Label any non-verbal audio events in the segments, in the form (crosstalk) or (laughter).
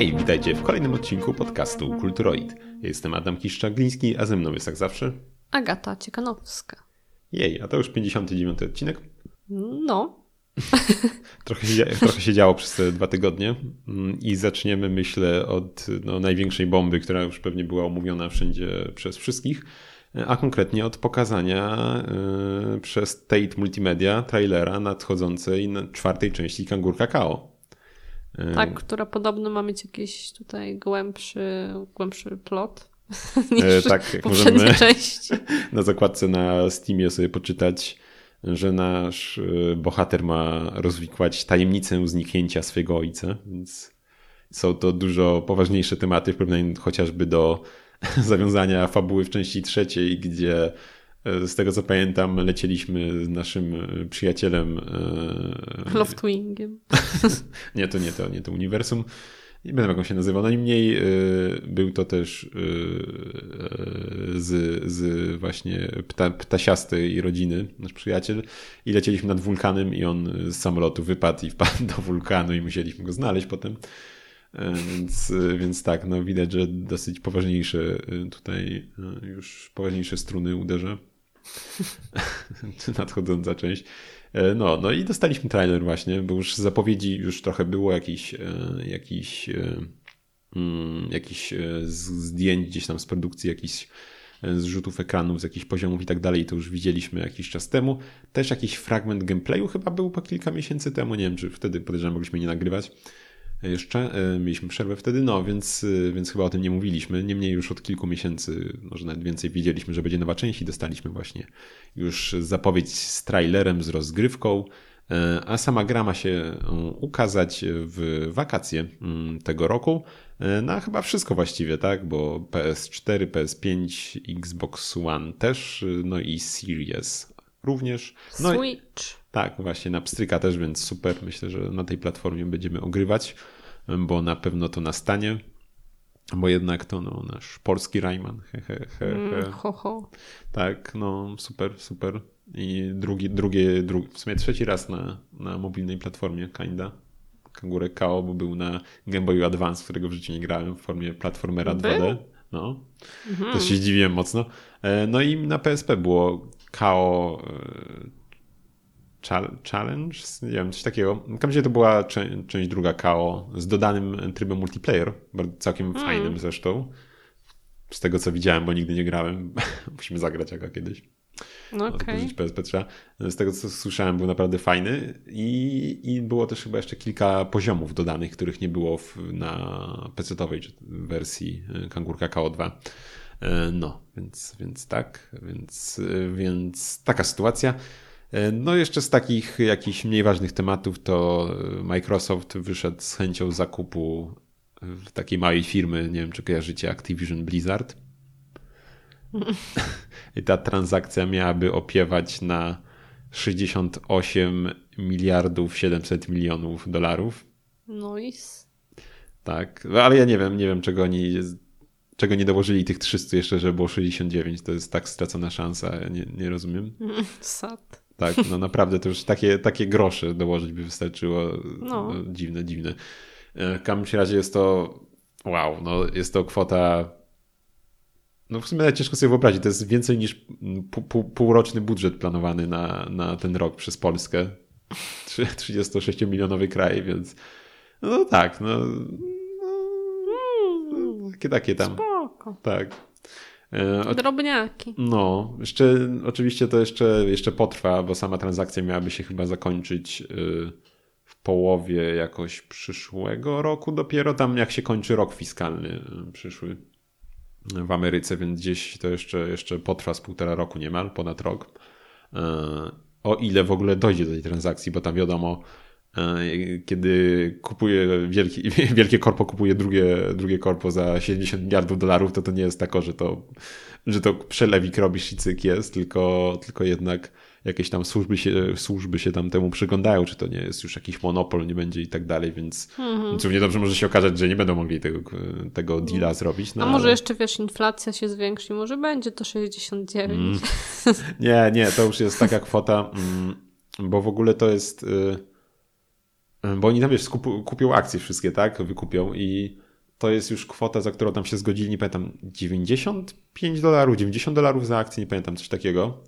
Hej, witajcie w kolejnym odcinku podcastu Kulturoid. Jestem Adam Kiszczagliński, a ze mną jest jak zawsze Agata Ciekanowska. Jej, a to już 59 odcinek. No. (laughs) trochę, się, trochę się działo przez te dwa tygodnie mm, i zaczniemy myślę od no, największej bomby, która już pewnie była omówiona wszędzie przez wszystkich, a konkretnie od pokazania y, przez Tate Multimedia trailera nadchodzącej na czwartej części Kangur Kakao. Tak, która podobno ma mieć jakiś tutaj głębszy, głębszy plot. (laughs) Niż e, tak, możemy części. (laughs) na zakładce na Steamie sobie poczytać, że nasz e, bohater ma rozwikłać tajemnicę zniknięcia swojego ojca, więc są to dużo poważniejsze tematy w porównaniu chociażby do (laughs) zawiązania fabuły w części trzeciej, gdzie z tego co pamiętam, lecieliśmy z naszym e, przyjacielem. E, Loftwingiem. (laughs) nie, to nie to, nie to uniwersum. Nie będę jak on się nazywał. No niemniej był to też z, z właśnie pta, ptasiastej rodziny, nasz przyjaciel. I lecieliśmy nad wulkanem i on z samolotu wypadł i wpadł do wulkanu i musieliśmy go znaleźć potem. E, więc, e, więc tak, no widać, że dosyć poważniejsze e, tutaj już poważniejsze struny uderza. (laughs) Nadchodząca część. No, no i dostaliśmy trailer właśnie, bo już z zapowiedzi już trochę było jakiś, jakiś, mm, jakiś zdjęć gdzieś tam z produkcji, jakichś zrzutów ekranów z jakichś poziomów i tak dalej, to już widzieliśmy jakiś czas temu. Też jakiś fragment gameplayu chyba był po kilka miesięcy temu, nie wiem, czy wtedy podejrzewam mogliśmy nie nagrywać jeszcze. E, mieliśmy przerwę wtedy, no więc, e, więc chyba o tym nie mówiliśmy. Niemniej już od kilku miesięcy, może nawet więcej, wiedzieliśmy, że będzie nowa część i dostaliśmy właśnie już zapowiedź z trailerem, z rozgrywką. E, a sama gra ma się ukazać w wakacje mm, tego roku. Na chyba wszystko właściwie, tak? Bo PS4, PS5, Xbox One też, no i Series również. No Switch. Tak, właśnie na pstryka też, więc super. Myślę, że na tej platformie będziemy ogrywać, bo na pewno to nastanie. Bo jednak to no, nasz polski Rayman. He, he, he, mm, ho, ho. Tak, no super, super. I drugi, drugie, drugi, w sumie trzeci raz na, na mobilnej platformie, kinda. Kangurek KO, bo był na Game Boy Advance, którego w życiu nie grałem w formie platformera 2D. No, mhm. też się zdziwiłem mocno. E, no i na PSP było KO Challenge? Nie wiem, coś takiego. Razie to była część druga KO z dodanym trybem multiplayer, całkiem mm. fajnym zresztą. Z tego co widziałem, bo nigdy nie grałem. (laughs) Musimy zagrać jaka kiedyś. No okay. PSP trzeba. Z tego co słyszałem, był naprawdę fajny i, i było też chyba jeszcze kilka poziomów dodanych, których nie było w, na PC-owej wersji e, Kangurka KO2. E, no, więc, więc tak, więc, e, więc taka sytuacja. E, no jeszcze z takich jakichś mniej ważnych tematów to Microsoft wyszedł z chęcią zakupu takiej małej firmy, nie wiem czy kojarzycie Activision Blizzard. (laughs) I ta transakcja miałaby opiewać na 68 miliardów 700 milionów dolarów. Nice. Tak, ale ja nie wiem, nie wiem czego oni czego nie dołożyli tych 300 jeszcze, że było 69. To jest tak stracona szansa, ja nie, nie rozumiem. Sad. Tak, no naprawdę to już takie, takie grosze dołożyć by wystarczyło. No. no dziwne, dziwne. E, w każdym razie jest to wow, no jest to kwota no w sumie ciężko sobie wyobrazić, to jest więcej niż pół, pół, półroczny budżet planowany na, na ten rok przez Polskę. 36-milionowy kraj, więc no tak, no takie, takie tam. Spoko. Tak. E, Drobniaki. No, jeszcze oczywiście to jeszcze, jeszcze potrwa, bo sama transakcja miałaby się chyba zakończyć y, w połowie jakoś przyszłego roku dopiero, tam jak się kończy rok fiskalny y, przyszły w Ameryce, więc gdzieś to jeszcze, jeszcze potrwa z półtora roku niemal, ponad rok. E, o ile w ogóle dojdzie do tej transakcji, bo tam wiadomo, kiedy kupuje wielkie, (laughs) wielkie korpo kupuje drugie, drugie korpo za 70 miliardów dolarów, to to nie jest tak, że to, że to przelewik robisz i cyk jest, tylko, tylko jednak jakieś tam służby się, służby się tam temu przyglądają, czy to nie jest już jakiś monopol, nie będzie i tak dalej, więc mhm. równie dobrze może się okazać, że nie będą mogli tego, tego deala mhm. zrobić. No, A może ale... jeszcze wiesz, inflacja się zwiększy, może będzie to 69. Mm. Nie, nie, to już jest taka kwota, mm, bo w ogóle to jest y, bo oni tam wiesz, kupią akcje wszystkie, tak? Wykupią i to jest już kwota, za którą tam się zgodzili, nie pamiętam, 95 dolarów, 90 dolarów za akcję, nie pamiętam, coś takiego.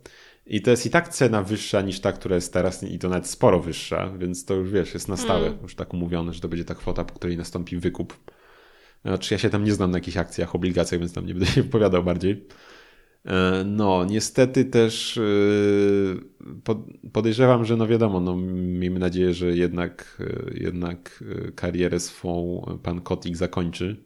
I to jest i tak cena wyższa niż ta, która jest teraz i to nawet sporo wyższa, więc to już wiesz, jest na stałe, mm. już tak umówione, że to będzie ta kwota, po której nastąpi wykup. Znaczy ja się tam nie znam na jakichś akcjach, obligacjach, więc tam nie będę się wypowiadał bardziej. E, no, niestety też e, podejrzewam, że no wiadomo, no miejmy nadzieję, że jednak, e, jednak karierę swą pan Kotik zakończy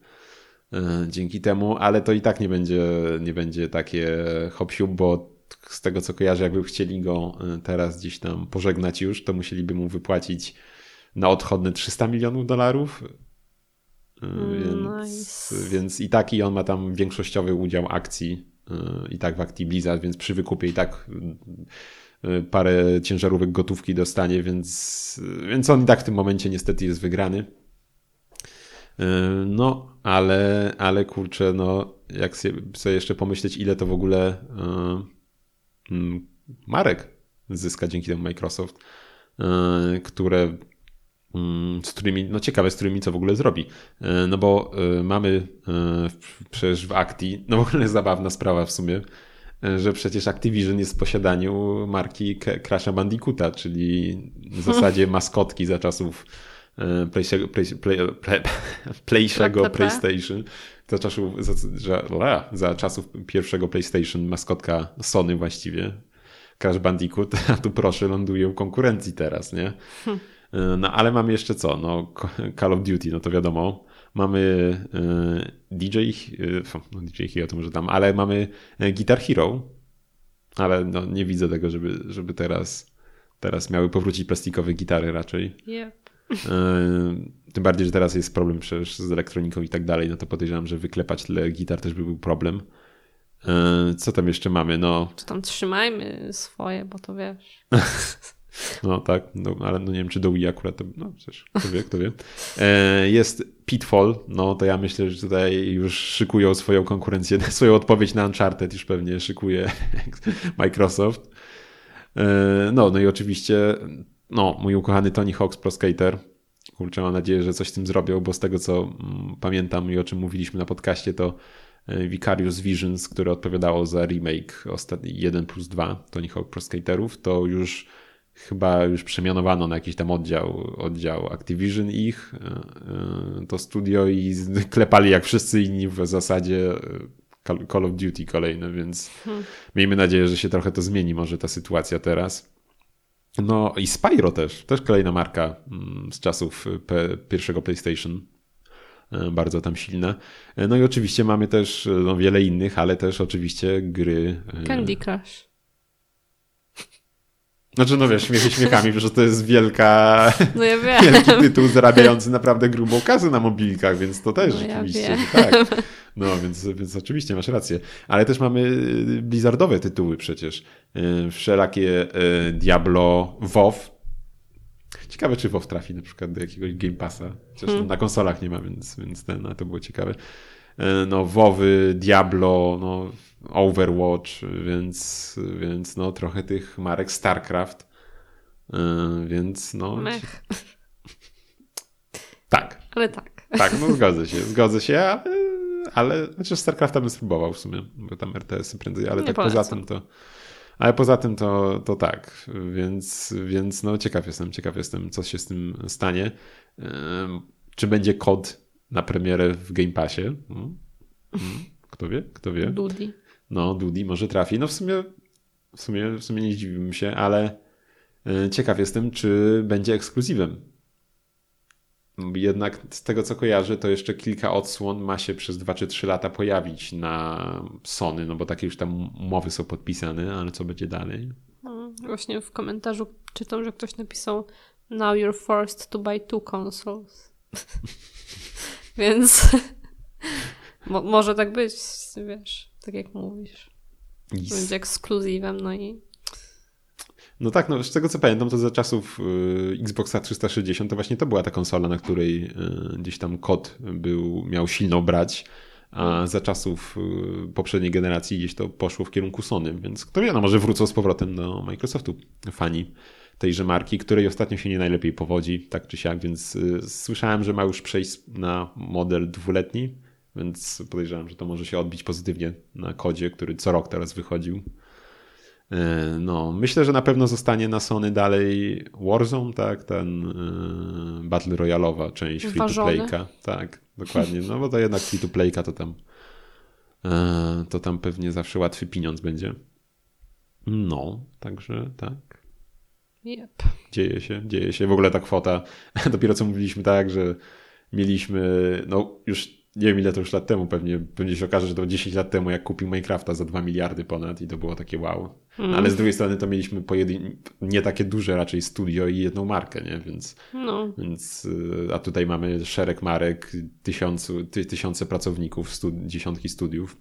dzięki temu, ale to i tak nie będzie, nie będzie takie hop bo z tego co kojarzę, jakby chcieli go teraz gdzieś tam pożegnać już, to musieliby mu wypłacić na odchodne 300 milionów dolarów. Więc, nice. więc i tak i on ma tam większościowy udział akcji i tak w Acti Blizzard, więc przy wykupie i tak y, y, parę ciężarówek gotówki dostanie, więc, więc on i tak w tym momencie niestety jest wygrany. No, ale, ale kurczę, no, jak sobie jeszcze pomyśleć, ile to w ogóle mm, marek zyska dzięki temu Microsoft, które z którymi, no ciekawe, z którymi co w ogóle zrobi. E, no bo e, mamy e, przecież w Acti, no w ogóle zabawna sprawa w sumie, że przecież Activision jest w posiadaniu marki Crash'a Bandicoota, czyli w (laughs) zasadzie maskotki za czasów PlayStation, play, (laughs) PlayStation, za czasów, za, za, za czasów pierwszego PlayStation, maskotka Sony właściwie, Crash Bandicoot, (laughs) a tu proszę ląduje u konkurencji teraz, nie? Hmm. E, no ale mamy jeszcze co? No, Call of Duty, no to wiadomo. Mamy e, DJ, e, no DJ Hero to może tam, ale mamy Guitar Hero, ale no, nie widzę tego, żeby, żeby teraz, teraz miały powrócić plastikowe gitary raczej. Yep. Tym bardziej, że teraz jest problem przecież z elektroniką i tak dalej, no to podejrzewam, że wyklepać tyle gitar też by był problem. Co tam jeszcze mamy? No. Czy tam trzymajmy swoje, bo to wiesz. (laughs) No tak, no, ale no nie wiem, czy do Wii akurat to, no przecież, kto wie, kto wie. E, jest Pitfall, no to ja myślę, że tutaj już szykują swoją konkurencję, (laughs) swoją odpowiedź na Uncharted już pewnie szykuje (laughs) Microsoft. E, no, no i oczywiście, no, mój ukochany Tony Hawk's Pro Skater. Kurczę, mam nadzieję, że coś z tym zrobią, bo z tego co mm, pamiętam i o czym mówiliśmy na podcaście, to e, Vicarious Visions, które odpowiadało za remake ostatni 1 plus 2 Tony Hawk Pro Skaterów, to już chyba już przemianowano na jakiś tam oddział, oddział Activision ich, e, e, to studio i klepali jak wszyscy inni w zasadzie e, Call of Duty kolejne, więc hmm. miejmy nadzieję, że się trochę to zmieni może ta sytuacja teraz. No i Spyro też, też kolejna marka mm, z czasów pierwszego PlayStation, bardzo tam silna. No i oczywiście mamy też no, wiele innych, ale też oczywiście gry. Candy Crush. Znaczy, no wiesz, śmiechy śmiechami, że to jest wielka, no ja wielki tytuł zarabiający naprawdę grubą kasę na mobilkach, więc to też no rzeczywiście, ja tak. No, więc, więc oczywiście masz rację. Ale też mamy y, blizzardowe tytuły przecież. Y, wszelakie y, Diablo, WoW. Ciekawe, czy WoW trafi na przykład do jakiegoś Game Passa. Chociaż hmm. na konsolach nie ma, więc, więc ten, no, to było ciekawe. No, WoWy, Diablo, no Overwatch, więc, więc no trochę tych marek StarCraft, yy, więc no... Mech. (laughs) Tak. Ale tak. Tak, no zgodzę (laughs) się, zgodzę się, ale, ale znaczy StarCrafta bym spróbował w sumie, bo tam RTS-y prędzej, ale Nie tak polecam. poza tym to... Ale poza tym to, to tak, więc, więc no ciekaw jestem, ciekaw jestem, co się z tym stanie. Yy, czy będzie kod na premierę w Game Passie? Hmm? Hmm? Kto wie? Kto wie? Dudi. No, Dudi może trafi. No w sumie, w sumie, w sumie nie zdziwiłbym się, ale e, ciekaw jestem, czy będzie ekskluzywem. Jednak z tego co kojarzę, to jeszcze kilka odsłon ma się przez 2 czy 3 lata pojawić na Sony, no bo takie już tam umowy są podpisane, ale co będzie dalej? No, właśnie w komentarzu czytam, że ktoś napisał Now you're forced to buy two consoles. (laughs) Więc (laughs) mo może tak być, wiesz tak jak mówisz. Yes. Będzie ekskluzywem, no i. No tak, no z tego co pamiętam, to za czasów y, Xboxa 360 to właśnie to była ta konsola, na której y, gdzieś tam kod był, miał silną brać, a za czasów y, poprzedniej generacji gdzieś to poszło w kierunku Sony, więc kto wie, no może wrócą z powrotem do Microsoftu fani tejże marki, której ostatnio się nie najlepiej powodzi, tak czy siak, więc słyszałem, że ma już przejść na model dwuletni, więc podejrzewam, że to może się odbić pozytywnie na kodzie, który co rok teraz wychodził. E, no, myślę, że na pewno zostanie na Sony dalej Warzone, tak, ten y, Battle Royalowa część free to playka. Tak, dokładnie. No bo to jednak free to playka to tam y, to tam pewnie zawsze łatwy pieniądz będzie. No, także tak. Yep. Dzieje się, dzieje się. W ogóle ta kwota, (laughs) dopiero co mówiliśmy tak, że mieliśmy, no już nie wiem ile to już lat temu, pewnie będzie się okaże, że to 10 lat temu, jak kupił Minecrafta za 2 miliardy ponad i to było takie wow. Mm. Ale z drugiej strony to mieliśmy pojedyn... nie takie duże raczej studio i jedną markę, nie? Więc, no. więc y, a tutaj mamy szereg marek, tysiącu, ty, tysiące pracowników, dziesiątki studiów,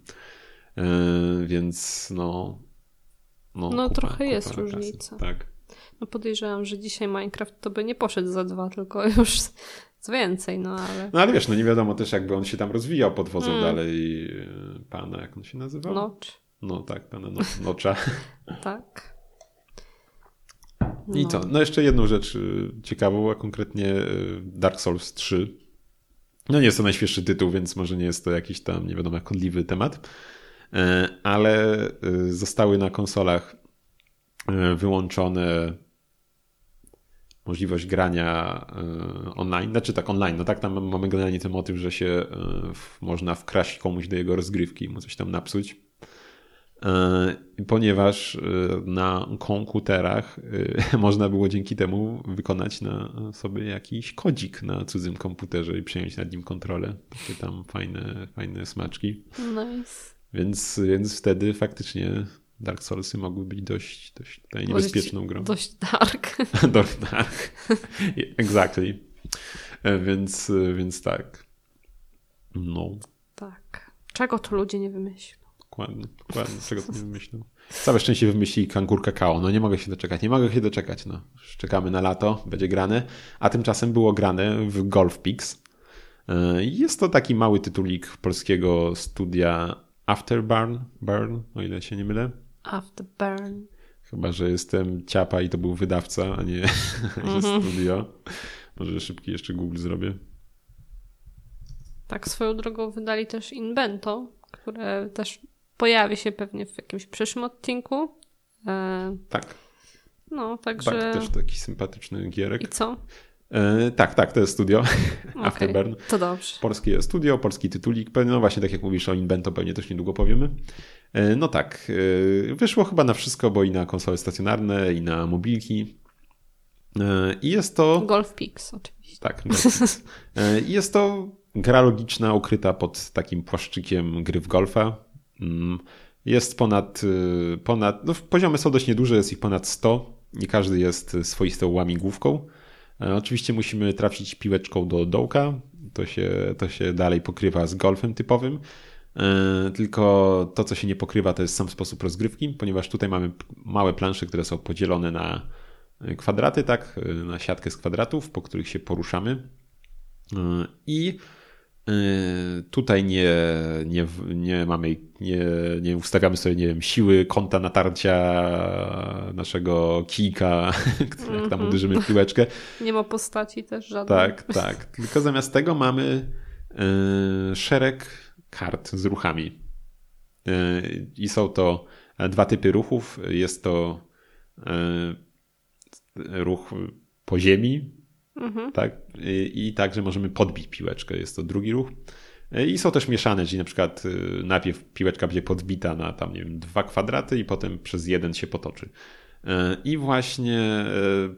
yy, więc no no, no kupa, trochę kupa jest różnica. Tak. No podejrzewam, że dzisiaj Minecraft to by nie poszedł za dwa, tylko (laughs) już co więcej, no ale... No ale wiesz, no nie wiadomo też jakby on się tam rozwijał pod wodzą hmm. dalej y, pana, jak on się nazywał? Nocz. No tak, pana no, Nocza. (laughs) tak. No. I co? No jeszcze jedną rzecz y, ciekawą, a konkretnie y, Dark Souls 3. No nie jest to najświeższy tytuł, więc może nie jest to jakiś tam, nie wiadomo, jak odliwy temat, ale zostały na konsolach wyłączone możliwość grania e, online, znaczy tak online, no tak tam mamy generalnie ten motyw, że się e, można wkraść komuś do jego rozgrywki, mu coś tam napsuć, e, ponieważ na komputerach (laughs) można było dzięki temu wykonać na sobie jakiś kodzik na cudzym komputerze i przejąć nad nim kontrolę. Takie tam fajne, fajne smaczki. Nice. Więc, więc wtedy faktycznie Dark Soulsy mogły być dość, dość tutaj niebezpieczną grą. Dość dark. (laughs) dość dark. (laughs) exactly. E, więc, e, więc tak. No. Tak. Czego to ludzie nie wymyślą? Dokładnie, dokładnie. Czego to nie (laughs) wymyślą. Całe szczęście wymyślili kangur kakao. No nie mogę się doczekać, nie mogę się doczekać. No. Czekamy na lato, będzie grane. A tymczasem było grane w Golf Pix. E, jest to taki mały tytulik polskiego studia Afterburn, Burn, o ile się nie mylę. Afterburn. Chyba, że jestem ciapa i to był wydawca, a nie mm -hmm. studio. Może szybki jeszcze Google zrobię. Tak, swoją drogą wydali też Invento, które też pojawi się pewnie w jakimś przyszłym odcinku. E... Tak. No, także... Tak, też taki sympatyczny gierek. I co? E, tak, tak, to jest studio (laughs) okay, Afterburn. To dobrze. Polskie studio, polski tytulik. No właśnie, tak jak mówisz o Invento, pewnie też niedługo powiemy. E, no tak, e, wyszło chyba na wszystko, bo i na konsole stacjonarne, i na mobilki. E, I jest to. Golf Pix, oczywiście. Tak, Golf I jest to gra logiczna, ukryta pod takim płaszczykiem gry w golfa. Mm, jest ponad, ponad no poziomy są dość nieduże, jest ich ponad 100. Nie każdy jest swoistą łamigłówką. Oczywiście musimy trafić piłeczką do dołka. To się, to się dalej pokrywa z golfem typowym. E, tylko to, co się nie pokrywa, to jest sam sposób rozgrywki, ponieważ tutaj mamy małe plansze, które są podzielone na kwadraty, tak, e, na siatkę z kwadratów, po których się poruszamy. I tutaj nie, nie, nie mamy, nie, nie ustawiamy sobie, nie wiem, siły kąta natarcia naszego kijka, (laughs) jak tam mhm. uderzymy w piłeczkę. Nie ma postaci też żadnej. Tak, tak. Tylko zamiast tego mamy szereg kart z ruchami. E, I są to dwa typy ruchów. Jest to e, ruch po ziemi, mhm. tak? I także możemy podbić piłeczkę. Jest to drugi ruch. E, I są też mieszane, czyli na przykład najpierw piłeczka będzie podbita na tam, nie wiem, dwa kwadraty i potem przez jeden się potoczy. I właśnie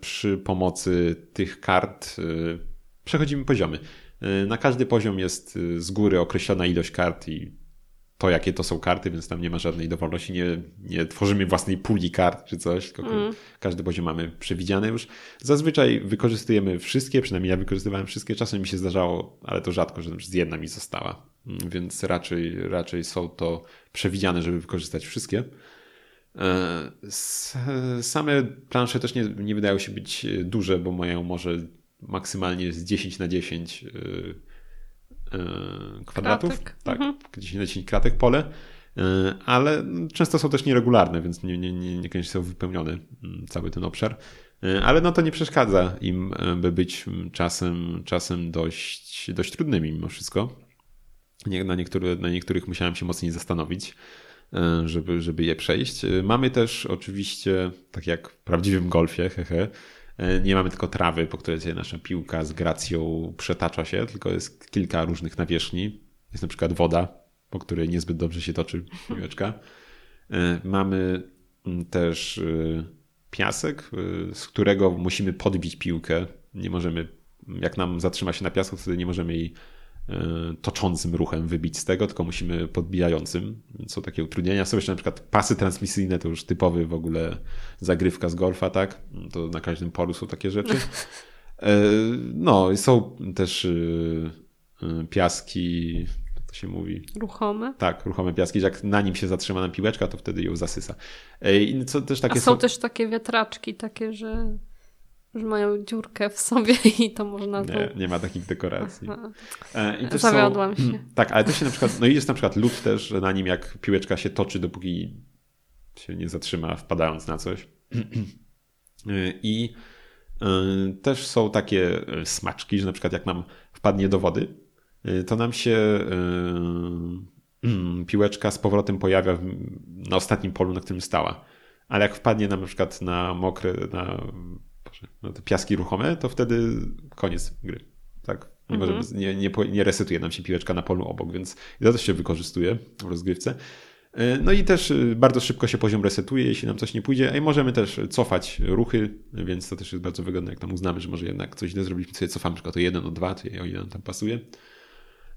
przy pomocy tych kart przechodzimy poziomy. Na każdy poziom jest y, z góry określona ilość kart i to, jakie to są karty, więc tam nie ma żadnej dowolności. Nie, nie tworzymy własnej puli kart czy coś, tylko mm. każdy poziom mamy przewidziany już. Zazwyczaj wykorzystujemy wszystkie, przynajmniej ja wykorzystywałem wszystkie. Czasem mi się zdarzało, ale to rzadko, że z jedna mi została. Mm, więc raczej, raczej są to przewidziane, żeby wykorzystać wszystkie. E, same plansze też nie, nie wydają się być duże, bo mają może maksymalnie z 10 na 10 yy, yy, kwadratów. Kratek. Tak, mhm. 10 na 10 kratek pole. Yy, ale często są też nieregularne, więc nie, nie, nie, niekoniecznie są wypełnione mm, cały ten obszar. ale no to nie przeszkadza im, by być czasem, czasem dość, dość trudnymi mimo wszystko. Na, niektóre, na niektórych musiałem się mocniej zastanowić, żeby, żeby je przejść. Mamy też oczywiście, tak jak w prawdziwym golfie, hehe, nie mamy tylko trawy, po której nasza piłka z gracją przetacza się, tylko jest kilka różnych nawierzchni. Jest na przykład woda, po której niezbyt dobrze się toczy piłeczka. E, mamy mm, też e, piasek, e, z którego musimy podbić piłkę. Nie możemy, jak nam zatrzyma się na piasku, wtedy nie możemy jej toczącym ruchem wybić z tego, tylko musimy podbijającym. Są takie utrudnienia. Są jeszcze na przykład pasy transmisyjne, to już typowy w ogóle zagrywka z golfa, tak? To na każdym polu są takie rzeczy. (laughs) No, są też piaski to się mówi. Ruchome? Tak, ruchome piaski, jak na nim się zatrzyma na piłeczka, to wtedy ją zasysa. I co też takie A są, są też takie wiatraczki, takie, że, że mają dziurkę w sobie (laughs) i to można... Nie, nie ma takich dekoracji. I Zawiodłam są... się. Tak, ale to się na przykład, no i jest na przykład lód też, że na nim jak piłeczka się toczy, dopóki się nie zatrzyma, wpadając na coś. (clears throat) I y, też są takie smaczki, że na przykład jak nam wpadnie do wody, to nam się (clears throat) mm, piłeczka z powrotem pojawia na ostatnim polu, na którym stała. Ale jak wpadnie nam na przykład na mokre, na, na te piaski ruchome, to wtedy koniec gry. Tak? Nie, mhm. możemy, nie, nie, nie resetuje nam się piłeczka na polu obok, więc to też się wykorzystuje w rozgrywce. Y, no i też bardzo szybko się poziom resetuje, jeśli nam coś nie pójdzie. I możemy też cofać ruchy, więc to też jest bardzo wygodne, jak tam uznamy, że może jednak coś źle zrobiliśmy, sobie cofamy, przykład o jeden, o dwa, to o jeden tam pasuje.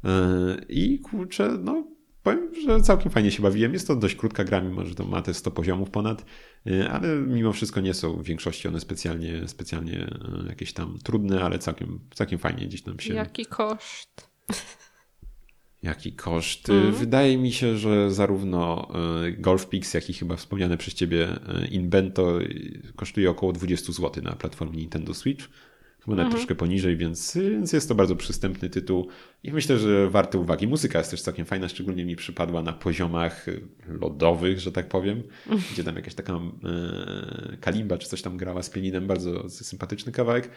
E, I kurczę, no powiem, że całkiem fajnie się bawiłem. Jest to dość krótka gra, mimo że to ma te 100 poziomów ponad, e, ale mimo wszystko nie są w większości one specjalnie, specjalnie e, jakieś tam trudne, ale całkiem, całkiem fajnie gdzieś tam się... Jaki koszt? (laughs) Jaki koszt? Mm. Wydaje mi się, że zarówno Golf Pix, jak i chyba wspomniane przez ciebie Invento kosztuje około 20 zł na platformie Nintendo Switch chyba nawet mhm. troszkę poniżej, więc, więc jest to bardzo przystępny tytuł i myślę, że warte uwagi. Muzyka jest też całkiem fajna, szczególnie mi przypadła na poziomach lodowych, że tak powiem, mhm. gdzie tam jakaś taka e, kalimba czy coś tam grała z pianinem, bardzo sympatyczny kawałek.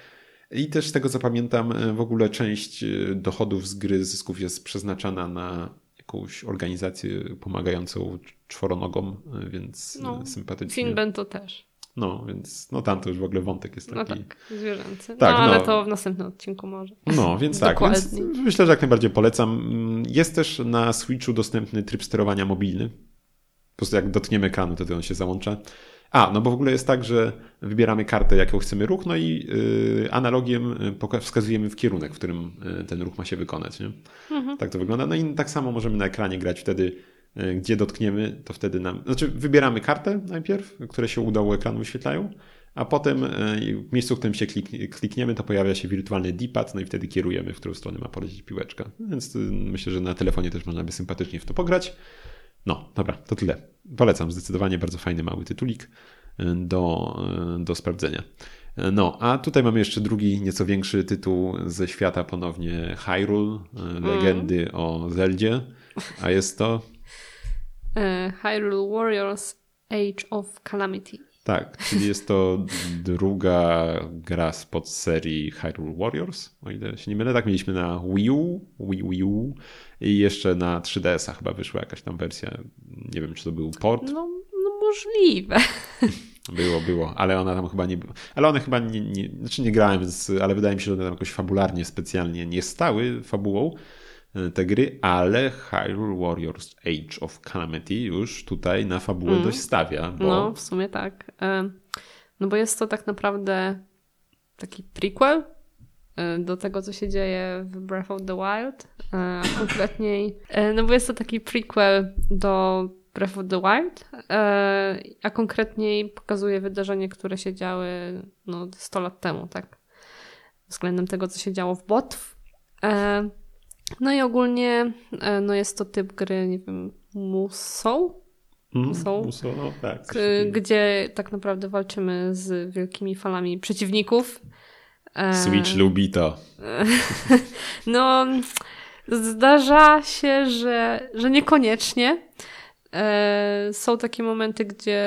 I też z tego co pamiętam, e, w ogóle część e, dochodów z gry, zysków jest przeznaczana na jakąś organizację pomagającą czworonogom, e, więc no, sympatycznie. Finben to też. No, więc no tam to już w ogóle wątek jest no taki. No tak, zwierzęcy. Tak, no, ale no. to w następnym odcinku może. No, więc tak, więc myślę, że jak najbardziej polecam. Jest też na Switchu dostępny tryb sterowania mobilny. Po prostu jak dotkniemy ekranu, to on się załącza. A, no bo w ogóle jest tak, że wybieramy kartę, jaką chcemy ruch, no i yy, analogiem y, wskazujemy w kierunek, w którym y, ten ruch ma się wykonać. Nie? Mhm. Tak to wygląda. No i tak samo możemy na ekranie grać wtedy gdzie dotkniemy, to wtedy nam. Znaczy, wybieramy kartę najpierw, które się udało ekranu wyświetlają, a potem e, w miejscu, w którym się klikniemy, to pojawia się wirtualny D-pad, no i wtedy kierujemy, w którą stronę ma polecieć piłeczka. Więc y, myślę, że na telefonie też można by sympatycznie w to pograć. No, dobra, to tyle. Polecam, zdecydowanie bardzo fajny mały tytulik y, do, y, do sprawdzenia. No, a tutaj mamy jeszcze drugi, nieco większy tytuł ze świata ponownie Hyrule, legendy mm. o Zeldzie, a jest to E, Hyrule Warriors Age of Calamity. Tak, czyli jest to (laughs) druga gra z podserii Hyrule Warriors, o ile się nie mylę. Tak, mieliśmy na Wii U, Wii, Wii U i jeszcze na 3DS-a chyba wyszła jakaś tam wersja. Nie wiem, czy to był port. No, no możliwe. (laughs) Było, było, ale ona tam chyba nie była. Ale one chyba nie, nie, znaczy nie grałem, więc, ale wydaje mi się, że one tam jakoś fabularnie specjalnie nie stały fabułą te gry, ale Hyrule Warriors Age of Calamity już tutaj na fabułę mm. dość stawia. Bo... No, w sumie tak. E, no bo jest to tak naprawdę taki prequel e, do tego, co się dzieje w Breath of the Wild, e, a konkretniej, no bo jest to taki prequel do Breath of the Wild, a konkretniej pokazuje wydarzenie, które się działy no, 100 lat temu, tak? Względem tego, co się działo w Botw. No i ogólnie e, no jest to typ gry, nie wiem, Musou? Mm, Musou? Musou, no tak. Gdzie tak naprawdę walczymy z wielkimi falami przeciwników. E, Switch lubi to. (laughs) no, zdarza się, że, że niekoniecznie. E, są takie momenty, gdzie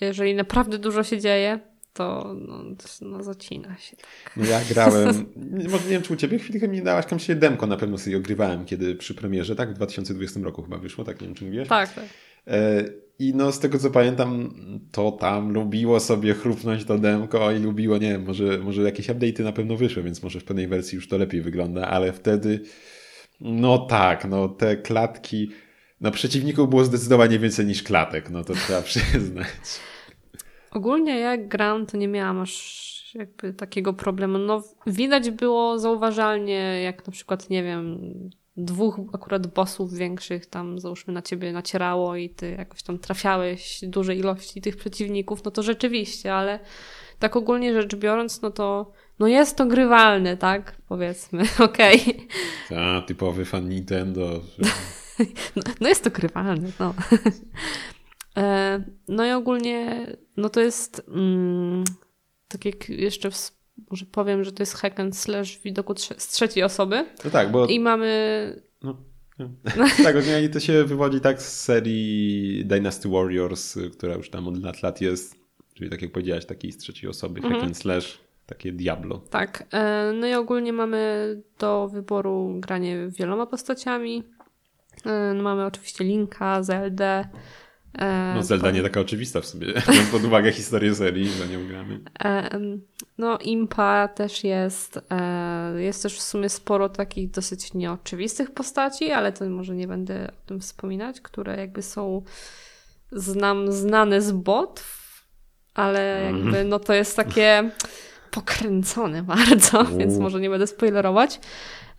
jeżeli naprawdę dużo się dzieje, to no, no zacina się. Tak. No ja grałem, (laughs) może nie wiem czy u ciebie chwilkę mi dałaś, tam się demko na pewno sobie ogrywałem, kiedy przy premierze, tak? W 2020 roku chyba wyszło, tak? Nie wiem czy mówiłeś? Tak, tak. E, I no z tego co pamiętam, to tam lubiło sobie chrupnąć to demko i lubiło, nie wiem, może, może jakieś update'y na pewno wyszły, więc może w pewnej wersji już to lepiej wygląda, ale wtedy no tak, no te klatki na przeciwników było zdecydowanie więcej niż klatek, no to trzeba (laughs) przyznać. Ogólnie jak gram, to nie miałam aż jakby takiego problemu. No widać było zauważalnie, jak na przykład, nie wiem, dwóch akurat bossów większych tam załóżmy na ciebie nacierało i ty jakoś tam trafiałeś duże ilości tych przeciwników, no to rzeczywiście, ale tak ogólnie rzecz biorąc, no to no jest to grywalne, tak? Powiedzmy, (laughs) okej. Okay. Tak, typowy fan Nintendo. (laughs) no, no jest to grywalne, no. E, no i ogólnie, no to jest mm, tak jak jeszcze w, może powiem, że to jest hack and slash w widoku trze z trzeciej osoby. No tak, bo... I mamy... No. (laughs) tak, i to się wywodzi tak z serii Dynasty Warriors, która już tam od lat lat jest, czyli tak jak powiedziałaś, takiej z trzeciej osoby, hack mhm. and slash, takie Diablo. Tak, e, no i ogólnie mamy do wyboru granie wieloma postaciami. E, no mamy oczywiście Linka, Zelda, no Zelda nie taka oczywista w sobie, (laughs) biorąc pod uwagę historię serii, że nie ugramy. No Impa też jest, e, jest też w sumie sporo takich dosyć nieoczywistych postaci, ale to może nie będę o tym wspominać, które jakby są znam, znane z botów, ale mhm. jakby no to jest takie pokręcone bardzo, (laughs) więc może nie będę spoilerować.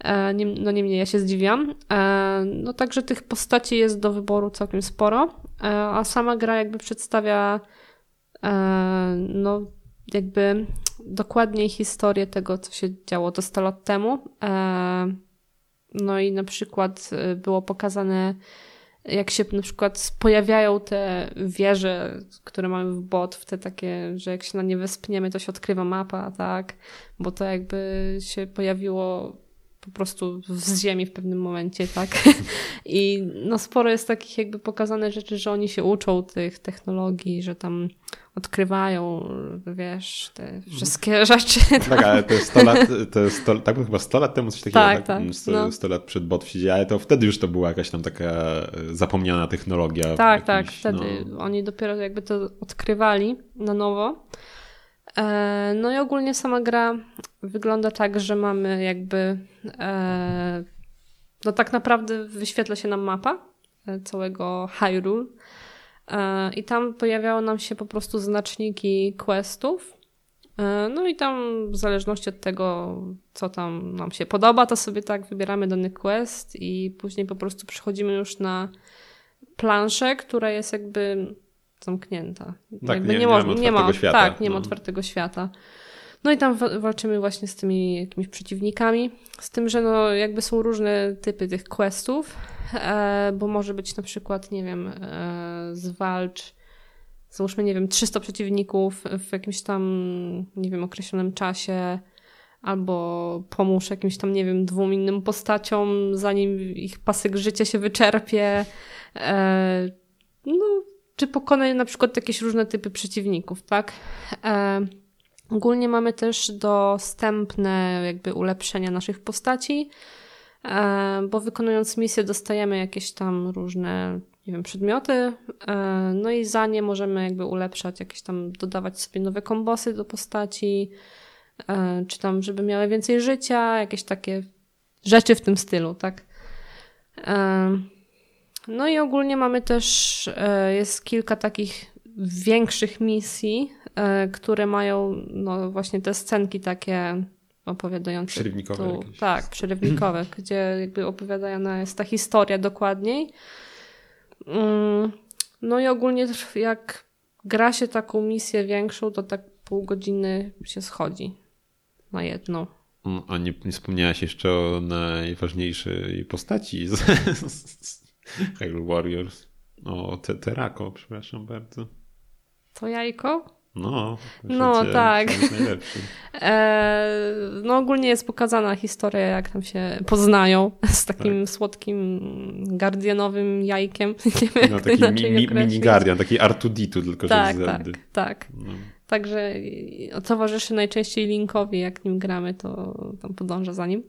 E, no niemniej ja się zdziwiam. E, no także tych postaci jest do wyboru całkiem sporo, e, a sama gra jakby przedstawia no jakby dokładniej historię tego, co się działo to 100 lat temu. No i na przykład było pokazane jak się na przykład pojawiają te wieże, które mamy w bot, w te takie, że jak się na nie wespniemy, to się odkrywa mapa, tak? Bo to jakby się pojawiło po prostu z ziemi w pewnym momencie, tak? (laughs) I no sporo jest takich jakby pokazane rzeczy, że oni się uczą tych technologii, że tam odkrywają, wiesz, te wszystkie (laughs) rzeczy. Tak, ale to jest 100 lat, to jest 100, tak chyba 100 lat temu coś takiego, tak? tak 100, no. 100 lat przed bot się ale to wtedy już to była jakaś tam taka e, zapomniana technologia. Tak, tak, wtedy no. oni dopiero jakby to odkrywali na nowo. E, no i ogólnie sama gra wygląda tak, że mamy jakby e, no tak naprawdę wyświetla się nam mapa e, całego Hyrule i tam pojawiały nam się po prostu znaczniki questów. No i tam w zależności od tego, co tam nam się podoba, to sobie tak wybieramy dany quest i później po prostu przychodzimy już na planszę, która jest jakby zamknięta. Tak, nie, nie, nie, ma, nie ma świata. Tak, nie no. ma otwartego świata. No i tam walczymy właśnie z tymi jakimiś przeciwnikami. Z tym, że no jakby są różne typy tych questów, e, bo może być na przykład, nie wiem, e, zwalcz załóżmy, nie wiem, 300 przeciwników w jakimś tam, nie wiem, określonym czasie, albo pomóż jakimś tam, nie wiem, dwóm innym postaciom, zanim ich pasyk życia się wyczerpie. E, no, czy pokonać na przykład jakieś różne typy przeciwników, tak? E, ogólnie mamy też dostępne jakby ulepszenia naszych postaci, e, bo wykonując misję dostajemy jakieś tam różne, nie wiem, przedmioty, e, no i za nie możemy jakby ulepszać, jakieś tam dodawać sobie nowe kombosy do postaci, e, czy tam, żeby miały więcej życia, jakieś takie rzeczy w tym stylu, tak? No i ogólnie mamy też, jest kilka takich większych misji, które mają no właśnie te scenki takie opowiadające. Przerywnikowe. Tu, tak, przerywnikowe, (clears throat) gdzie jakby opowiadana jest ta historia dokładniej. Mm, no i ogólnie jak gra się taką misję większą, to tak pół godziny się schodzi na jedną. Mm, a nie, nie wspomniałaś jeszcze o najważniejszej postaci z, Hyrule Warriors. O, te, Terako, przepraszam bardzo. To jajko? No, no tak. (laughs) E, no ogólnie jest pokazana historia, jak tam się poznają z takim tak. słodkim guardianowym jajkiem. (laughs) Nie wiem, no, taki mi, mi, mini guardian, taki Artuditu, tylko tak, że z Tak, tak. No. Także towarzyszy najczęściej linkowi, jak nim gramy, to tam podąża za nim.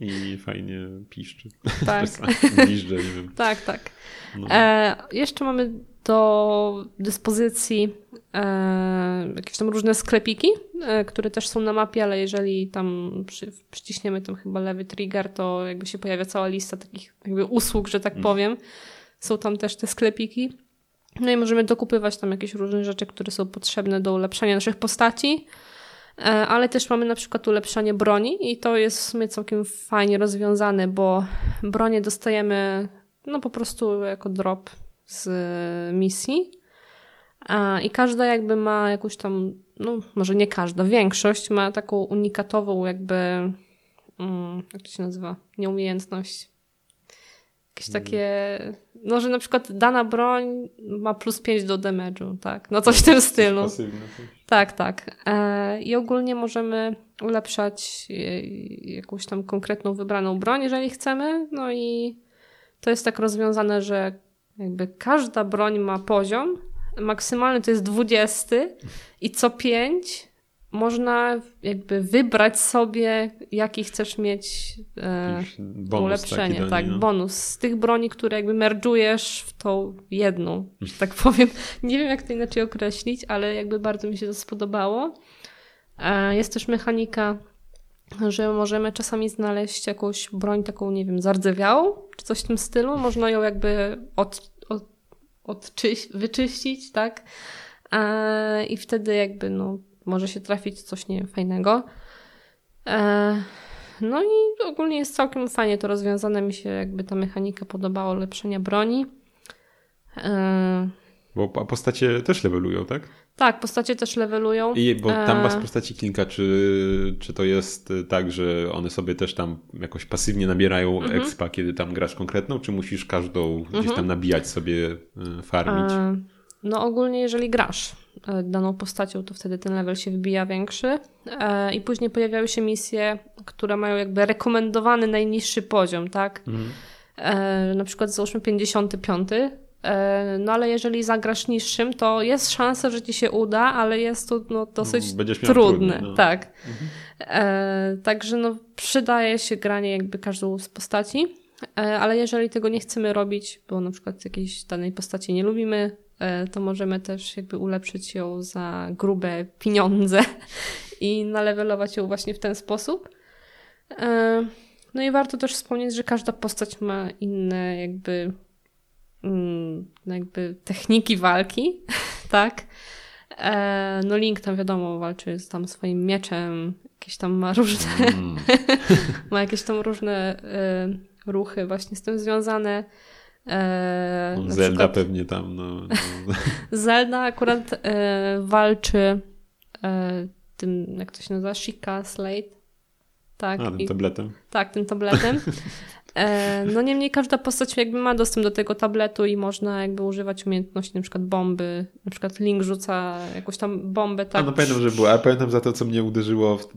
I fajnie piszczy. Tak. (laughs) Piszczy, nie wiem. Tak, tak. No. E, jeszcze mamy do dyspozycji e, jakieś tam różne sklepiki, e, które też są na mapie, ale jeżeli tam przy, przyciśniemy tam chyba lewy trigger, to jakby się pojawia cała lista takich jakby usług, że tak mm. powiem. Są tam też te sklepiki. No i możemy dokupywać tam jakieś różne rzeczy, które są potrzebne do ulepszania naszych postaci. E, ale też mamy na przykład ulepszanie broni i to jest w sumie całkiem fajnie rozwiązane, bo bronię dostajemy no po prostu jako drop z misji. I każda jakby ma jakąś tam, no może nie każda, większość ma taką unikatową jakby, mm, jak to się nazywa, nieumiejętność. Jakieś mm. takie, no że na przykład dana broń ma plus 5 do damage'u, tak, no coś w tym stylu. Tak, tak. E, I ogólnie możemy ulepszać e, jakąś tam konkretną wybraną broń, jeżeli chcemy, no i to jest tak rozwiązane, że jakby każda broń ma poziom, maksymalny to jest 20 i co 5 można jakby wybrać sobie, jaki chcesz mieć e, ulepszenie. Tak, no. bonus z tych broni, które jakby merdżujesz w tą jedną, że tak powiem. Nie wiem, jak to inaczej określić, ale jakby bardzo mi się to spodobało. E, jest też mechanika że możemy czasami znaleźć jakąś broń taką, nie wiem, zardzewiałą, czy coś w tym stylu. Można ją jakby od, od, odczyś, wyczyścić, tak? E, I wtedy jakby, no, może się trafić coś, nie wiem, fajnego. E, no i ogólnie jest całkiem fajnie to rozwiązane. Mi się jakby ta mechanika podobała, ulepszenia broni. E, Bo postacie też levelują, tak? Tak, postacie też levelują. I bo tam masz e, postaci kilka, czy, czy to jest tak, że one sobie też tam jakoś pasywnie nabierają mhm. expa, kiedy tam grasz konkretną, czy musisz każdą mhm. gdzieś tam mhm. nabijać sobie, e, farmić? E, no ogólnie jeżeli grasz daną postacią, to wtedy ten level się wybija większy i później pojawiały się misje, które mają jakby rekomendowany najniższy poziom, tak? Mhm. Na przykład załóżmy 55, E, no ale jeżeli zagrasz niższym, to jest szansa, że ci się uda, ale jest to no, dosyć trudne. No. Tak. Mhm. E, także no, przydaje się granie jakby każdą z postaci, e, ale jeżeli tego nie chcemy robić, bo na przykład jakiejś danej postaci nie lubimy, e, to możemy też jakby ulepszyć ją za grube pieniądze (laughs) i nalewelować ją właśnie w ten sposób. E, no i warto też wspomnieć, że każda postać ma inne jakby jakby techniki walki, (laughs) tak? E, no Link tam wiadomo walczy z tam swoim mieczem, jakieś tam ma różne, mm. (laughs) ma jakieś tam różne e, ruchy właśnie z tym związane. E, no, Zelda przykład, pewnie tam, no. no. (laughs) Zelda akurat walczy tym, jak to się nazywa, Shika Slate. Tak, A, tym tabletem. I, tak, tym tabletem. E, no niemniej każda postać jakby ma dostęp do tego tabletu i można jakby używać umiejętności, na przykład bomby. Na przykład Link rzuca jakąś tam bombę. Tak. A no pamiętam, że było, ale pamiętam za to, co mnie uderzyło w,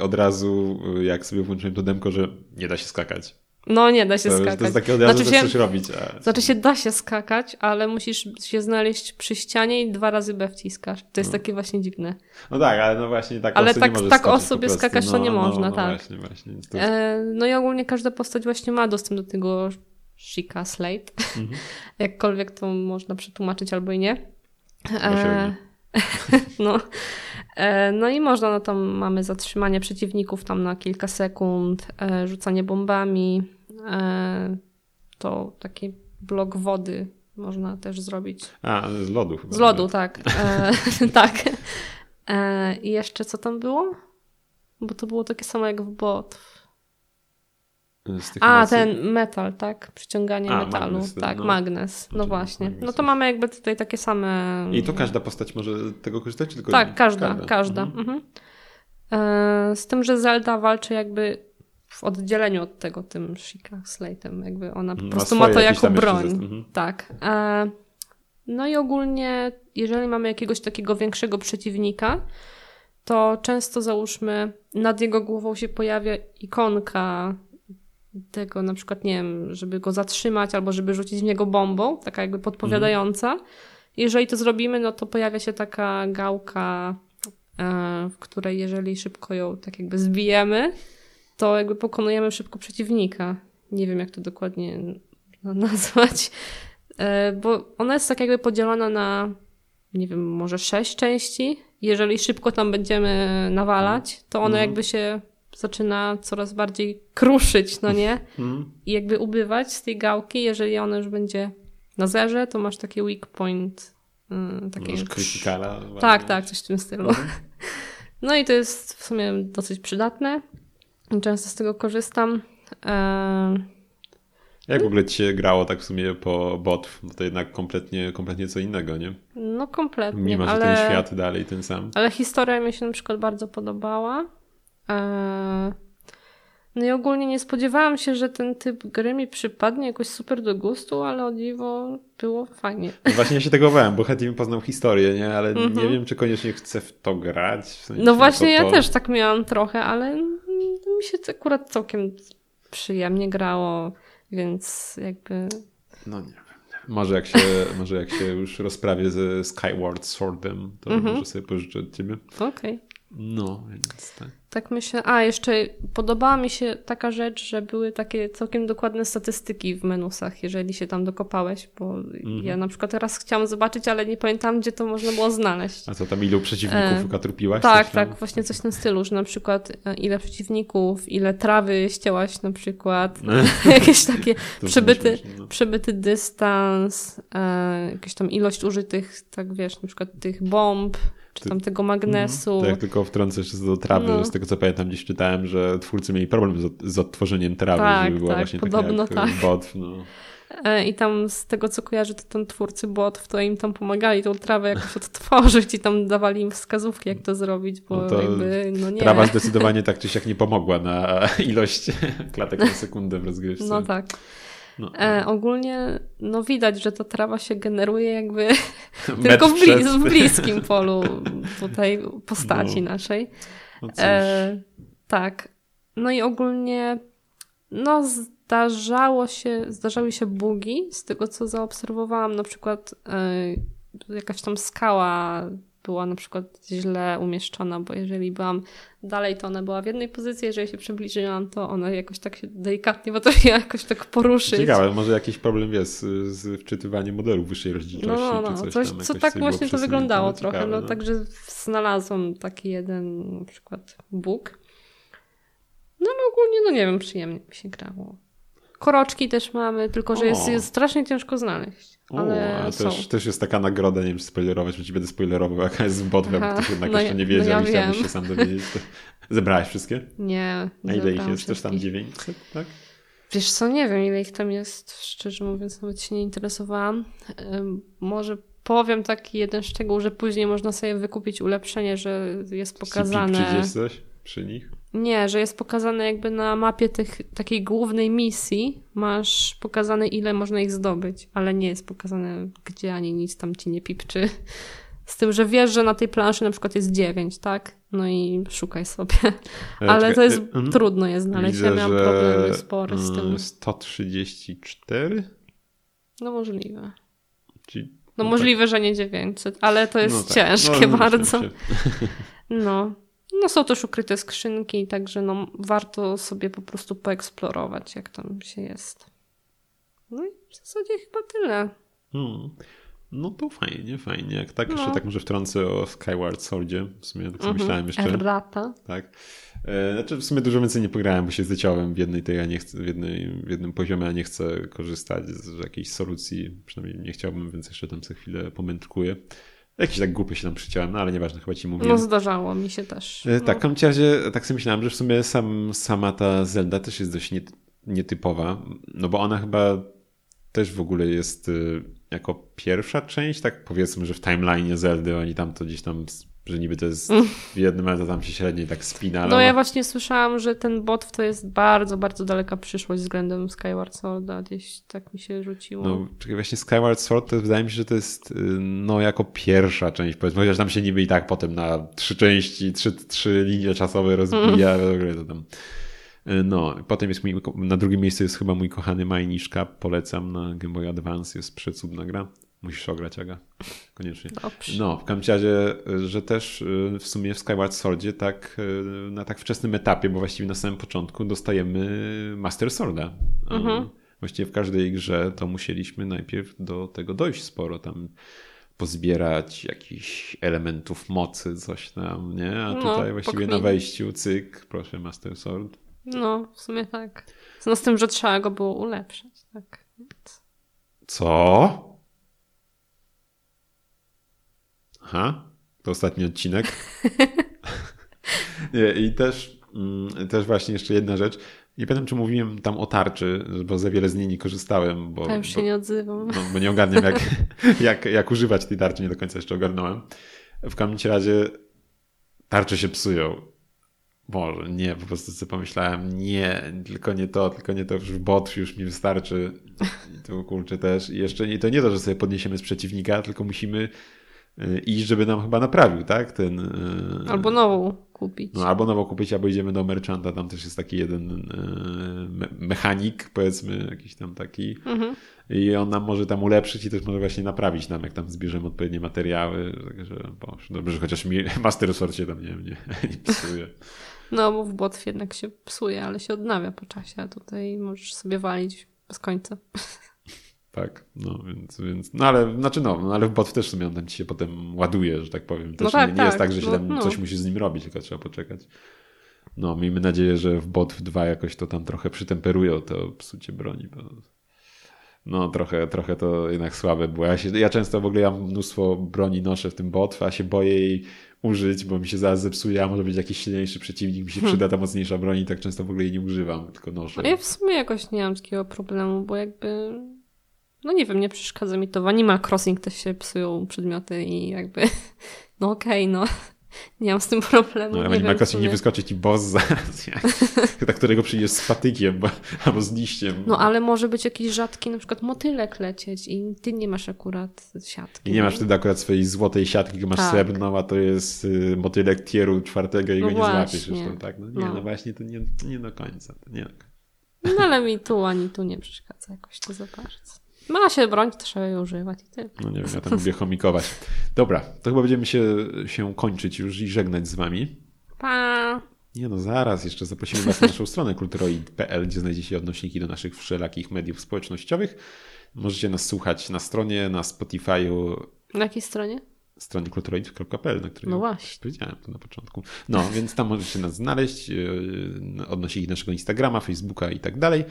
od razu, jak sobie włączyłem to demko, że nie da się skakać. No nie da się to, skakać. To jest takie od razu, znaczy się, coś robić. A... Znaczy się da się skakać, ale musisz się znaleźć przy ścianie i dwa razy B wciskasz. To jest no. takie właśnie dziwne. No tak, ale no właśnie tak Ale tak, nie tak o sobie skakać to nie no, można, no, tak. Właśnie, właśnie. Jest... E, no i ogólnie każda postać właśnie ma dostęp do tego Shika Slate. Mhm. (laughs) Jakkolwiek to można przetłumaczyć albo i nie. E, (laughs) no. E, no i można, no tam mamy zatrzymanie przeciwników tam na kilka sekund, e, rzucanie bombami, to taki blok wody można też zrobić. A, z lodu chyba. Z lodu, tak. (laughs) (laughs) tak. I jeszcze co tam było? Bo to było takie samo jak w bot. A, mocy? ten metal, tak? Przyciąganie A, metalu. Magnes, tak, no. magnes. No właśnie. No to mamy jakby tutaj takie same. I to każda postać może tego korzystać? Czy tylko tak, każda, każda. każda. Mhm. Mhm. E, z tym, że Zelda walczy jakby w oddzieleniu od tego tym Shika Slate'em. Jakby ona po prostu ma to jako broń. Mhm. Tak. E, no i ogólnie, jeżeli mamy jakiegoś takiego większego przeciwnika, to często załóżmy nad jego głową się pojawia ikonka tego na przykład, nie wiem, żeby go zatrzymać albo żeby rzucić w niego bombą, taka jakby podpowiadająca. Jeżeli to zrobimy, no to pojawia się taka gałka, e, w której jeżeli szybko ją tak jakby zbijemy, to jakby pokonujemy szybko przeciwnika. Nie wiem, jak to dokładnie nazwać, e, bo ona jest tak jakby podzielona na, nie wiem, może sześć części. Jeżeli szybko tam będziemy nawalać, to ona mhm. jakby się zaczyna coraz bardziej kruszyć, no nie? Mhm. I jakby ubywać z tej gałki. Jeżeli ona już będzie na zerze, to masz taki weak point. Yy, takie... Masz krytykala. Tak, tak, coś w tym stylu. Mhm. No i to jest w sumie dosyć przydatne. Często z tego korzystam. Jak w ogóle ci się grało tak w sumie po bot? No to jednak kompletnie, kompletnie co innego, nie? No kompletnie, Mimo, że ale... ten świat dalej ten sam. Ale historia mi się na przykład bardzo podobała. No i ogólnie nie spodziewałam się, że ten typ gry mi przypadnie jakoś super do gustu, ale o dziwo było fajnie. No właśnie ja się tego bałem, bo chętnie bym poznał historię, nie? Ale mm -hmm. nie wiem, czy koniecznie chcę w to grać. W sensie no właśnie ja też tak miałam trochę, ale mi się to akurat całkiem przyjemnie grało, więc jakby... No nie wiem. Może jak się, (laughs) może jak się już rozprawię ze Skyward Swordem, to mm -hmm. może sobie pożyczę od ciebie. Okej. Okay. No, więc tak. Tak myślę. A, jeszcze podobała mi się taka rzecz, że były takie całkiem dokładne statystyki w menusach, jeżeli się tam dokopałeś, bo mhm. ja na przykład teraz chciałam zobaczyć, ale nie pamiętam, gdzie to można było znaleźć. A co tam, ilu przeciwników e... trupiłaś? Tak, tak, właśnie coś w tym stylu, że na przykład e, ile przeciwników, ile trawy ścięłaś na przykład, (laughs) (laughs) jakieś takie przebyty, no. przebyty dystans, e, jakieś tam ilość użytych, tak wiesz, na przykład tych bomb, czy tam tego magnesu. Tak, tylko wtrącę jeszcze do trawy. No. Z tego co pamiętam, gdzieś czytałem, że twórcy mieli problem z, odtworzeniem trawy, tak, żeby była tak, właśnie podobno taka jak tak. bot. No. E, I tam z tego co kojarzę, to tam twórcy botów to im tam pomagali tą trawę jakoś (laughs) odtworzyć i tam dawali im wskazówki, jak to zrobić, bo no to jakby, no nie. Trawa zdecydowanie tak czy siak nie pomogła na (laughs) ilość klatek na sekundę w rozgrywce. No tak. No. E, ogólnie no widać, że ta trawa się generuje jakby (laughs) tylko w, blis w, bliskim polu tutaj postaci no. naszej. No e, tak. No i ogólnie no zdarzało się, zdarzały się bugi z tego co zaobserwowałam, na przykład e, jakaś tam skała była na przykład źle umieszczona, bo jeżeli byłam dalej, to ona była w jednej pozycji, jeżeli się przybliżyłam, to ona jakoś tak się delikatnie potrafiła (laughs) jakoś tak poruszyć. Ciekawe, może jakiś problem jest z, wczytywaniem modelu wyższej rozdzielczości, no, no, no. czy coś, coś Co tak właśnie to wyglądało trochę, no, no, także znalazłam taki jeden na przykład bóg. No ale ogólnie, no nie wiem, przyjemnie mi się grało. Koroczki też mamy, tylko że jest, jest strasznie ciężko znaleźć. Ale, ale też, też jest taka nagroda, nie wiem czy spoilerować, bo ci będę spoilerował, jaka jest w botweb, bo ty jednak no jeszcze nie wiedział no ja i chciałbyś się sam dowiedzieć. Zebrałaś wszystkie? Nie. A ile ich jest? Też tam 900, tak? Wiesz co, nie wiem ile ich tam jest, szczerze mówiąc nawet się nie interesowałam. Może powiem taki jeden szczegół, że później można sobie wykupić ulepszenie, że jest pokazane... Czy coś przy nich? Nie, że jest pokazane jakby na mapie tych, takiej głównej misji, masz pokazane ile można ich zdobyć, ale nie jest pokazane gdzie ani nic tam ci nie pipczy. (laughs) Z tym, że wiesz, że na tej planszy na przykład jest 9, tak? No i szukaj sobie. (laughs) E, ale to jest hmm? trudno je znaleźć. Ja miałam problemy spore z tym. 134? Mm, no możliwe. Czyli, no, no możliwe, tak. że nie 900, ale to jest no tak. ciężkie no, bardzo. (laughs) No. No są też ukryte skrzynki, także no warto sobie po prostu poeksplorować, jak tam się jest. No i w zasadzie chyba tyle. Hmm. No to fajnie, fajnie. Jak tak, no. jeszcze tak może wtrącę o Skyward Swordzie. W sumie tak myślałem jeszcze. Errata. Tak. E, znaczy w sumie dużo więcej nie pograłem, bo się zleciałem w jednej tej, a nie chcę, w, jednej, w jednym poziomie, a nie chcę korzystać z jakiejś solucji. Przynajmniej nie chciałbym, więc jeszcze tam co chwilę pomędrkuję. Jakiś tak głupie się tam przyciąłem, no ale nieważne, chyba ci mówię. No zdarzało mi się też. E, no. Tak, w każdym razie tak sobie myślałem, że w sumie sam, sama ta Zelda też jest dość nietypowa, no bo ona chyba też w ogóle jest y, jako pierwsza część, tak powiedzmy, że w timeline Zeldy oni tam to gdzieś tam że niby to jest mm. w jednym, to tam się średniej tak spina. No ja właśnie słyszałam, że ten bot to jest bardzo, bardzo daleka przyszłość względem Skyward Sworda. Gdzieś tak mi się rzuciło. No właśnie Skyward Sword to wydaje mi się, że to jest y, no jako pierwsza część powiedzmy, chociaż tam się niby i tak potem na trzy części, trzy, trzy linie czasowe rozbija, mm. to tam... Y, no, potem jest mój, na drugim miejscu jest chyba mój kochany Majniszka, polecam na Game Boy Advance, jest przecudna gra. Musisz ograć, Aga. Koniecznie. Dobrze. No, w każdym razie, że też y, w sumie w Skyward Swordzie tak y, na tak wczesnym etapie, bo właściwie na samym początku dostajemy Master Sworda. Mhm. Właściwie w każdej grze to musieliśmy najpierw do tego dojść sporo tam pozbierać jakichś elementów mocy, coś tam, nie? A No, tutaj właściwie na wejściu, cyk, proszę Master Sword. No, w sumie tak. No z tym, że trzeba go było ulepszać, tak. Więc... Co? Aha, to ostatni odcinek. (laughs) Nie, I też, mm, też właśnie jeszcze jedna rzecz. Nie pamiętam, czy mówiłem tam o tarczy, bo za wiele z niej nie korzystałem, bo, Ja już się bo, nie odzywam. no, bo nie ogarniam, jak, (laughs) jak, jak używać tej tarczy, nie do końca jeszcze ogarnąłem. W każdym razie tarcze się psują. Może nie, po prostu sobie pomyślałem, nie, tylko nie to, tylko nie to, już bot już mi wystarczy. I tu kurczę też. I jeszcze nie, to nie to, że sobie podniesiemy z przeciwnika, tylko musimy iść, żeby nam chyba naprawił, tak? Ten, y, Albo nową kupić. no, albo nowo kupić, albo idziemy do merchanta, tam też jest taki jeden y, me mechanik, powiedzmy, jakiś tam taki. Mhm. I on nam może tam ulepszyć i też może właśnie naprawić nam, jak tam zbierzemy odpowiednie materiały. Także dobrze, że chociaż mi (laughs) Master Sword się tam nie, nie, (laughs) nie psuje. No, bo w błotw jednak się psuje, ale się odnawia po czasie, a tutaj możesz sobie walić bez końca. (laughs) Tak, no więc, więc no ale, znaczy no, no ale w bot też w sumie on tam ci się potem ładuje, że tak powiem. Też No tak, nie, nie jest tak, tak, że się no, tam no. coś musisz z nim robić, tylko trzeba poczekać. No, miejmy nadzieję, że w bot 2 jakoś to tam trochę przytemperują to psucie broni, bo no trochę, trochę to jednak słabe było. Ja, się, ja często w ogóle ja mnóstwo broni noszę w tym bot, a się boję jej użyć, bo mi się zaraz zepsuje, a może być jakiś silniejszy przeciwnik, mi się przyda ta mocniejsza broń i tak często w ogóle jej nie używam, tylko noszę. No ja w sumie jakoś nie mam takiego problemu, bo jakby... No nie wiem, nie przeszkadza mi to. W Animal Crossing też się psują przedmioty i jakby... (laughs) No okej, no. (laughs) Nie mam z tym problemu. No, ale Animal Crossing nie wyskoczy ci boss zaraz, na (laughs) którego przyjdziesz z patykiem bo, albo z liściem. No ale może być jakiś rzadki na przykład motylek lecieć i ty nie masz akurat siatki. I nie masz wtedy akurat swojej złotej siatki, tylko masz Tak. srebrną, a to jest y, motylek tieru czwartego i No go nie złapiesz właśnie. tam, tak? No nie, no. No. właśnie, to nie, nie do końca. To nie. No ale mi tu ani tu nie przeszkadza jakoś to za bardzo. Ma się bronić, to trzeba jej używać i tyle. No nie wiem, ja tam lubię chomikować. Dobra, to chyba będziemy się, się kończyć już i żegnać z wami. Pa! Nie no, zaraz jeszcze zaprosimy was na naszą stronę kulturoid.pl, gdzie znajdziecie odnośniki do naszych wszelakich mediów społecznościowych. Możecie nas słuchać na stronie, na Spotify'u, Na jakiej stronie? stronie kulturoid.pl, na której No właśnie. powiedziałem to na początku. No, więc tam możecie nas znaleźć, yy, odnośniki naszego Instagrama, Facebooka i tak dalej.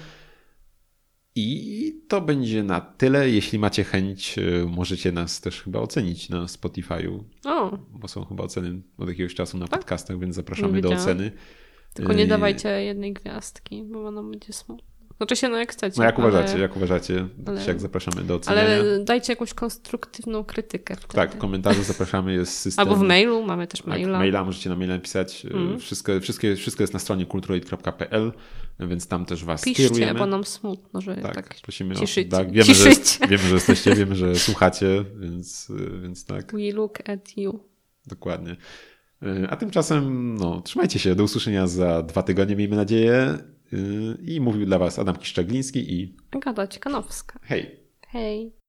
I to będzie na tyle. Jeśli macie chęć, yy, możecie nas też chyba ocenić na Spotify'u, O, bo są chyba oceny od jakiegoś czasu na Tak? podcastach, więc zapraszamy do oceny. tylko nie Yy, dawajcie jednej gwiazdki, bo ona będzie smutna. Znaczy się, no jak chcecie. No jak ale, uważacie, jak uważacie, ale- jak zapraszamy do oceniania. Ale dajcie jakąś konstruktywną krytykę wtedy. Tak, w komentarzu zapraszamy, jest system. Albo w mailu, mamy też Tak, maila. maila możecie na maila napisać. Mm. Wszystko, wszystkie, wszystko jest na stronie kulturoid.pl, więc tam też was Piszcie, kierujemy. bo nam smutno, że tak, tak, prosimy ciszycie. o, tak, wiemy, że, wiemy, że jesteście, wiemy, że słuchacie, więc, więc tak, we look at you. dokładnie. A tymczasem, no, trzymajcie się. Do usłyszenia za dwa tygodnie, miejmy nadzieję. I mówił dla was Adam Kiszczagliński i Agata Ciekanowska. hej! Hej.